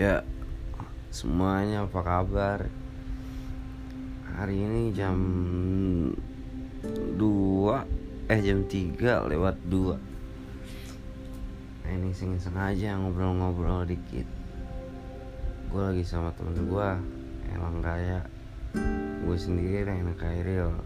Ya semuanya apa kabar? Hari ini jam 2 Eh jam 3 lewat 2 Nah ini iseng-iseng aja ngobrol-ngobrol dikit. Gue lagi sama temen gue Elang Kaya Gue sendiri Rena Kairil.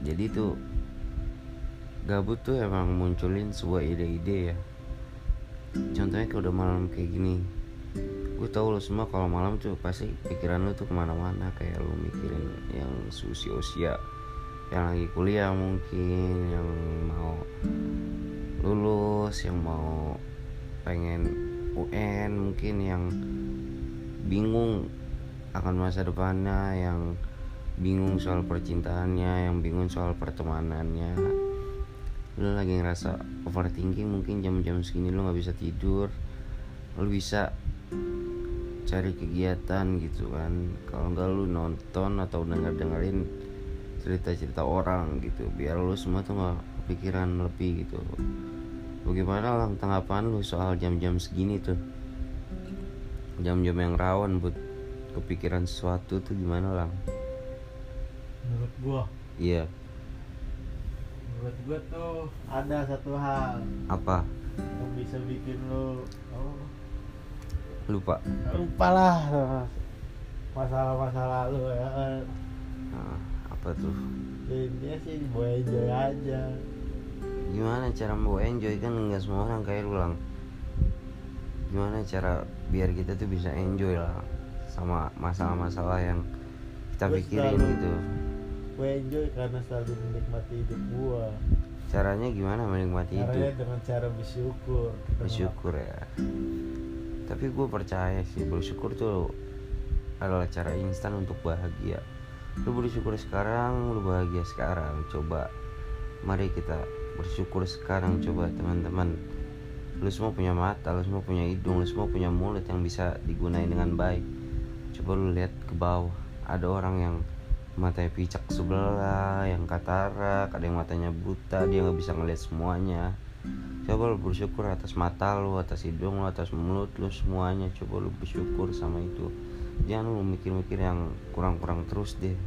Jadi tuh Gabut tuh emang munculin sebuah ide-ide ya. Contohnya kalau udah malam kayak gini gue tau lo semua kalau malam tuh pasti pikiran lo tuh ke mana-mana. Kayak lo mikirin yang usia usia yang lagi kuliah mungkin yang mau lulus yang mau pengen UN mungkin yang bingung akan masa depannya yang bingung soal percintaannya yang bingung soal pertemanannya. Lo lagi ngerasa overthinking mungkin jam-jam segini lo nggak bisa tidur lo bisa cari kegiatan gitu kan. Kalau enggak lu nonton atau denger dengerin cerita-cerita orang gitu biar lu semua tuh nggak kepikiran lebih gitu. Bagaimana lang tanggapan lu soal jam-jam segini tuh? Jam-jam yang rawan buat kepikiran sesuatu tuh gimana lang? Menurut gua. Iya. Menurut gua tuh ada satu hal. Apa? Yang bisa bikin lo oh, lupa. Lupa lah masalah-masalah lu ya nah, apa tuh? Intinya sih mau enjoy aja. Gimana cara mau enjoy? Kan nggak semua orang kayak lu lang. Gimana cara biar kita tuh bisa enjoy lah sama masalah-masalah yang kita Gua pikirin selalu- gitu. gue enjoy karena selalu menikmati hidup gua. Caranya gimana menikmati caranya itu dengan cara bersyukur. Bersyukur ya tapi gue percaya sih bersyukur tuh adalah cara instan untuk bahagia. Lu bersyukur sekarang lu bahagia sekarang. Coba mari kita bersyukur sekarang. Coba teman-teman. Lu semua punya mata lu semua punya hidung lu semua punya mulut yang bisa digunain dengan baik. Coba lu lihat ke bawah. Ada orang yang matanya picak sebelah yang katarak ada yang matanya buta dia nggak bisa ngeliat semuanya coba lu bersyukur atas mata lu atas hidung lu atas mulut lu semuanya. Coba lu bersyukur sama itu. Jangan lu mikir-mikir yang kurang-kurang terus deh.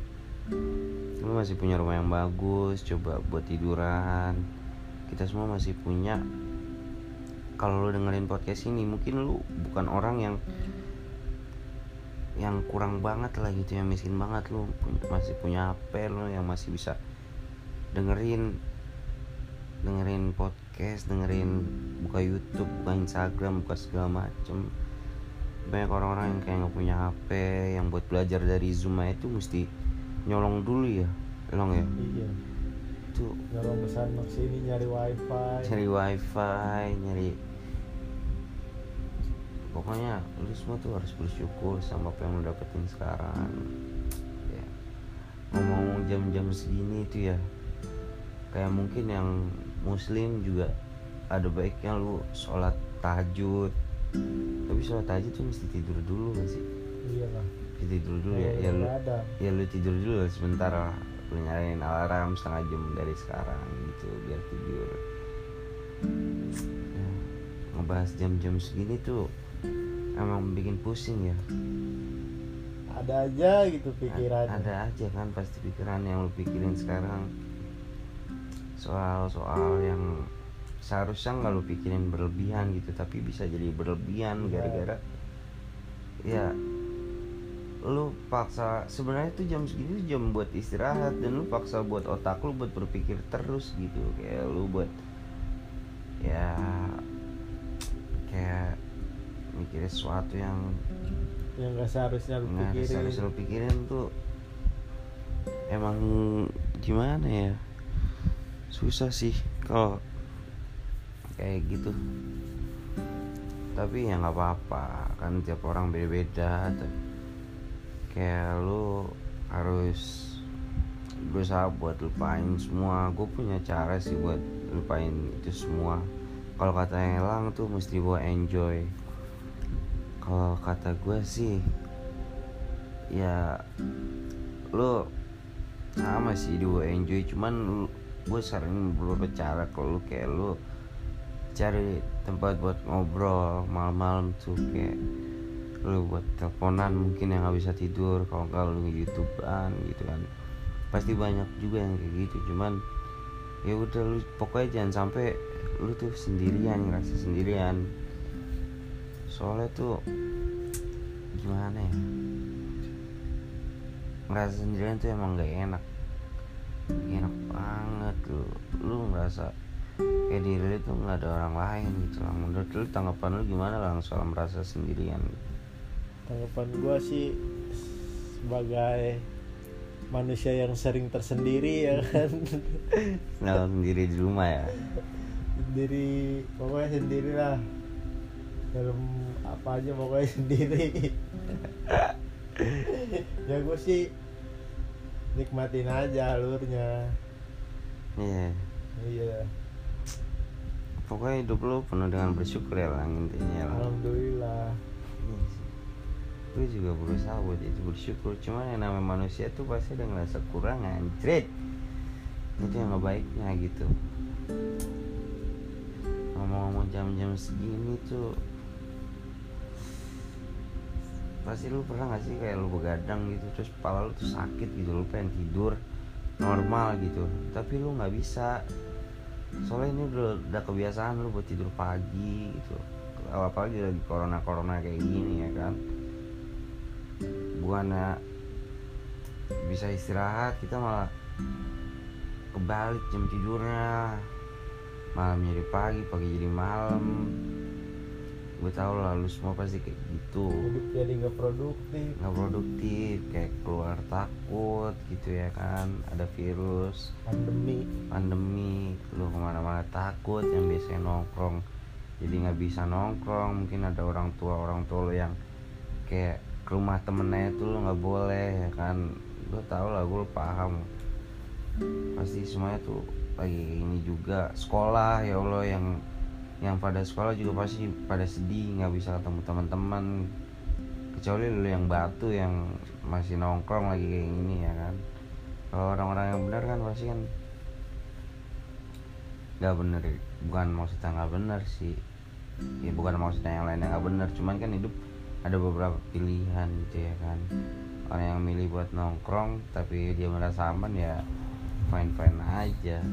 Lu masih punya rumah yang bagus coba buat tiduran. Kita semua masih punya kalau lu dengerin podcast ini mungkin lu bukan orang yang yang kurang banget lah gitu yang miskin banget. Lu masih punya HP lu yang masih bisa dengerin dengerin podcast dengerin buka YouTube buka Instagram buka segala macem. Banyak orang-orang yang kayak nggak punya HP yang buat belajar dari Zoom aja itu mesti nyolong dulu ya nyolong ya? Iya. Itu nyolong pesan sini nyari wifi. Cari wifi nyari pokoknya lu semua tuh harus bersyukur sama apa yang lu dapetin sekarang. Ya. Ngomong jam-jam segini itu ya kayak mungkin yang muslim juga ada baiknya lu sholat tahajud. Tapi sholat tahajud tuh mesti tidur dulu gak sih? Iya lah Mesti tidur dulu ya. Ya lu ada. ya lu tidur dulu lah sebentar. Lah lu nyalain alarm setengah jam dari sekarang gitu biar tidur. Ya, ngebahas jam-jam segini tuh emang bikin pusing ya. Ada aja gitu pikiran ada aja kan pasti pikiran yang lu pikirin sekarang soal-soal yang seharusnya nggak lu pikirin berlebihan gitu tapi bisa jadi berlebihan Iya. gara-gara ya lu paksa sebenarnya tuh jam segini tuh jam buat istirahat dan lu paksa buat otak lu buat berpikir terus gitu kayak lu buat ya kayak mikirin sesuatu yang yang gak seharusnya lu pikirin harus lu pikirin tuh emang gimana ya susah sih kalau kayak gitu. Tapi ya nggak apa-apa kan tiap orang beda-beda kayak lu harus berusaha buat lupain semua. Gue punya cara sih buat lupain itu semua. Kalau kata Elang tuh mesti gue enjoy. Kalau kata gue sih ya lu sama sih gue enjoy. Cuman gue sering beberapa cara kalau lu kayak lu cari tempat buat ngobrol malam-malam tuh kayak lu buat teleponan mungkin yang nggak bisa tidur kalau nggak lu youtubean gitu kan. Pasti banyak juga yang kayak gitu cuman ya udah lu pokoknya jangan sampai lu tuh sendirian ngerasa sendirian. Soalnya tuh gimana ya? Ngerasa sendirian tuh emang gak enak enak banget lu. Lu ngerasa kayak diri lu tuh nggak ada orang lain gitu lah. Menurut lu tanggapan lu gimana lah soal merasa sendirian? Tanggapan gua sih sebagai manusia yang sering tersendiri ya kan? Nggak sendiri di rumah ya? Sendiri pokoknya sendiri lah. Dalam apa aja pokoknya sendiri. Ya gue sih nikmatin aja alurnya. Iya. Iya. Pokoknya hidup lu penuh dengan bersyukur ya lah intinya lah. Alhamdulillah. Iya gue juga berusaha buat itu bersyukur cuman yang namanya manusia tuh pasti ada ngerasa kurang anjrit. Itu yang baiknya gitu. Ngomong-ngomong jam-jam segini tuh pasti lu pernah gak sih kayak lu begadang gitu terus kepala lu tuh sakit gitu lu pengen tidur normal gitu tapi lu nggak bisa. Soalnya ini udah, udah kebiasaan lu buat tidur pagi gitu. Apalagi lagi corona corona kayak gini ya kan? Bukannya bisa istirahat kita malah kebalik jam tidurnya. Malam jadi pagi pagi jadi malam gue tau lah lu semua pasti kayak gitu. Hidup jadi nggak produktif. Nggak produktif kayak keluar takut gitu ya kan ada virus. Pandemi. Pandemi lu ke mana-mana takut yang biasanya nongkrong jadi nggak bisa nongkrong. Mungkin ada orang tua orang tua lu yang kayak ke rumah temennya itu lu nggak boleh ya kan. Gue tau lah gue paham. Pasti semuanya tuh lagi ini juga. Sekolah ya allah yang yang pada sekolah juga pasti pada sedih nggak bisa ketemu teman-teman. Kecuali lu yang batu yang masih nongkrong lagi kayak gini ya kan? Kalau orang-orang yang benar kan pasti kan nggak bener. Bukan maksudnya nggak bener sih. Ya bukan maksudnya yang lainnya nggak bener. Cuman kan hidup ada beberapa pilihan gitu ya kan? Orang yang milih buat nongkrong tapi dia merasa aman ya fine fine aja.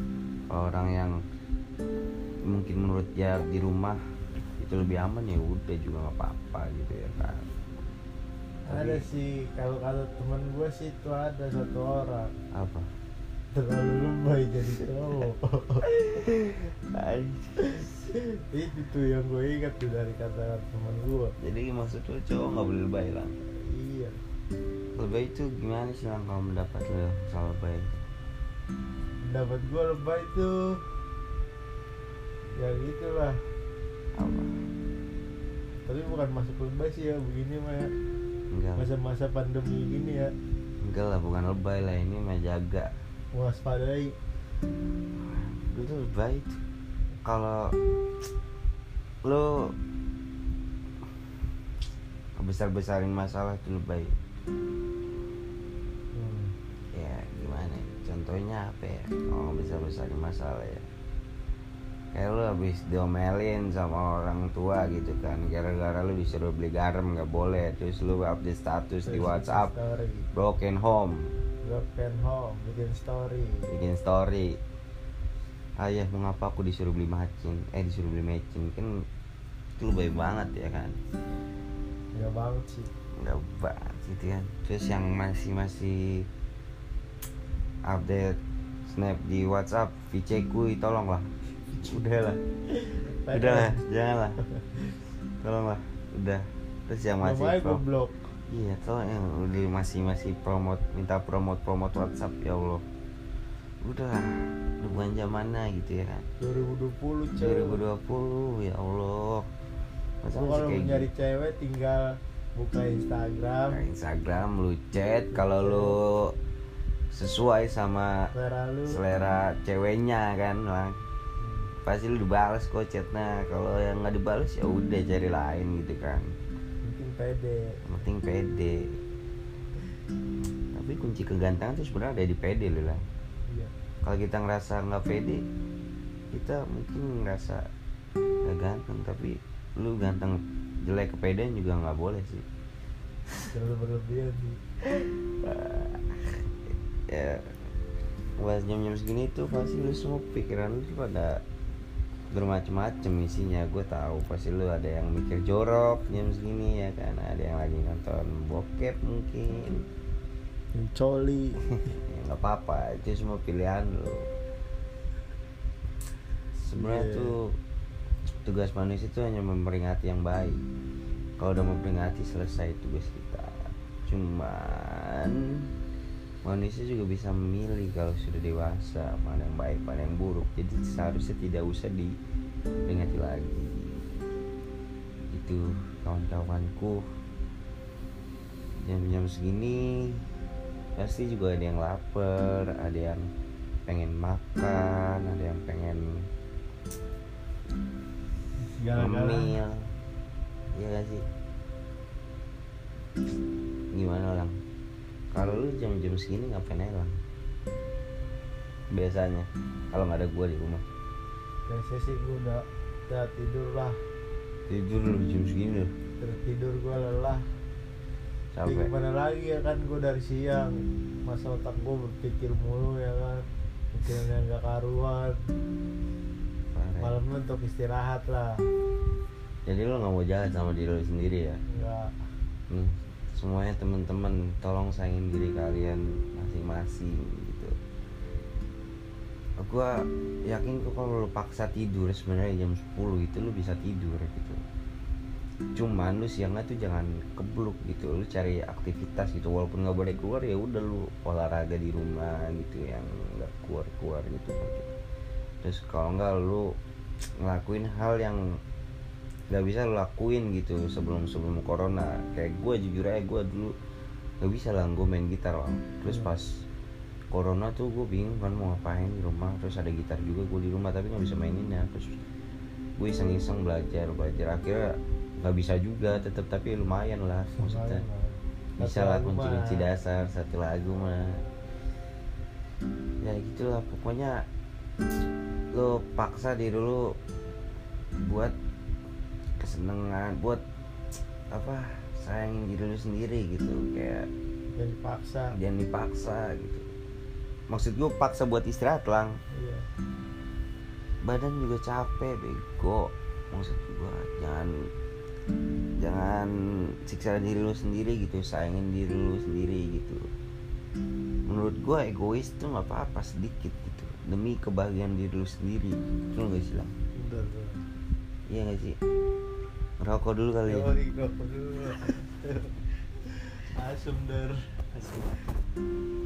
Kalau orang yang mungkin menurut dia di rumah itu lebih aman ya udah juga nggak apa-apa gitu ya kan ada sih kalau kata teman gue sih itu ada satu orang. Apa? Terlalu lebay jadi cowok. Itu tuh yang gue ingat tuh dari kata teman gue jadi maksud lu cowok nggak boleh lebay lah iya. Lebay itu gimana sih kalau mendapat lo soal lebay? Dapat gue lebay tuh ya gitulah. Apa? Tapi bukan masuk lebay sih ya begini mah ya. Enggak. Masa-masa pandemi gini ya. Enggak lah bukan lebay lah ini mah jaga. Waspadai. Itu lebay. Itu kalau lo besar besarin masalah itu lebay. Hmm. ya gimana ya? contohnya apa ya? Kalau besar besarin masalah ya kayak lu habis diomelin sama orang tua gitu kan. Gara-gara lu disuruh beli garam nggak boleh. Terus lu update status di Terus WhatsApp. story. Broken home. Broken home bikin story. Bikin story. Ayah mengapa aku disuruh beli macin? Eh disuruh beli macin kan itu lebay banget ya kan? Ya banget sih. Nggak banget gitu kan? Terus yang masih masih update snap di WhatsApp VC kui tolong lah udah lah udah. Lah lah lah terus yang masih pro- blok iya tolong yang udah masih masih promote minta promote promote WhatsApp ya Allah. Udah lah bukan zamannya gitu ya. kan 2020 cuy 2020 ya Allah. Masa kalau mau nyari gitu? cewek tinggal buka Instagram. Nah, Instagram lu chat. Kalau lu sesuai sama selera lu. selera ceweknya kan? Hmm. Pasti lu dibalas kok chatnya kalau yang nggak dibalas ya udah cari lain gitu kan. Penting pede. Penting pede. Tapi kunci kegantengan tuh sebenarnya ada di pede lu lah. Iya. Kalau kita ngerasa nggak pede kita mungkin ngerasa nggak ganteng. Tapi lu ganteng jelek kepedean juga nggak boleh sih. Terlalu berlebihan sih. Ya pas jam-jam segini tuh pasti lu semua pikiran lu pada bermacam-macam isinya. Gue tahu pasti lu ada yang mikir jorok jam segini ya kan? Ada yang lagi nonton bokep mungkin. Yang coli. Ya nggak apa-apa itu semua pilihan lu. Sebenarnya Iya. tuh tugas manusia itu hanya memperingati yang baik. Kalau udah memperingati selesai tugas kita. Cuman manusia juga bisa memilih kalau sudah dewasa mana yang baik mana yang buruk. Jadi seharusnya tidak usah diperingati lagi. Itu kawan-kawanku. Jam-jam segini pasti juga ada yang lapar ada yang pengen makan ada yang pengen ngemil. Iya gak sih? Gimana lang kalau lu jam-jam segini ngapain aja lang biasanya kalau nggak ada gua di rumah. Biasanya sih gue udah udah tidur lah. Tidur lu jam segini lu? Tertidur gue lelah. Capek. Gimana lagi ya kan gue dari siang? Masa otak gue berpikir mulu ya kan? Mikirin yang gak karuan. Malam untuk istirahat lah. Jadi lu nggak mau jalan sama diri lu sendiri ya? Nggak. Nih semuanya teman-teman tolong sayangin diri kalian masing-masing gitu. Gua yakin kok kalau lu paksa tidur sebenarnya jam 10 itu lu bisa tidur gitu. Cuman lu siangnya tuh jangan kebluk gitu. Lu cari aktivitas gitu. Walaupun nggak boleh keluar ya udah lu olahraga di rumah gitu yang nggak keluar keluar gitu. Terus kalau nggak lu ngelakuin hal yang nggak bisa lu lakuin gitu sebelum sebelum corona. Kayak gue jujur aja gue dulu nggak bisa lah gue main gitar lah. Terus Hmm. pas corona tuh gue bingung kan mau ngapain di rumah. Terus ada gitar juga gue di rumah tapi nggak bisa mainin ya terus gue iseng-iseng belajar belajar. Akhirnya nggak bisa juga tetap tapi lumayan lah maksudnya. bisa lah kunci-kunci dasar satu lagu mah. Ya gitulah pokoknya lo paksa diri lo buat kesenangan buat apa sayangin diri lo sendiri gitu kayak dan dipaksa. Jangan dipaksa gitu. Maksud gue paksa buat istirahat lang. Iya. Badan juga capek bego. Maksud gue jangan jangan siksa diri lu sendiri gitu sayangin diri lu sendiri gitu. Menurut gue egois tuh nggak apa-apa sedikit gitu. Demi kebahagiaan diri lu sendiri. Itu nggak sih Lang? iya nggak sih Rokok dulu kali ya. Rokok dulu. Asum der. Asum.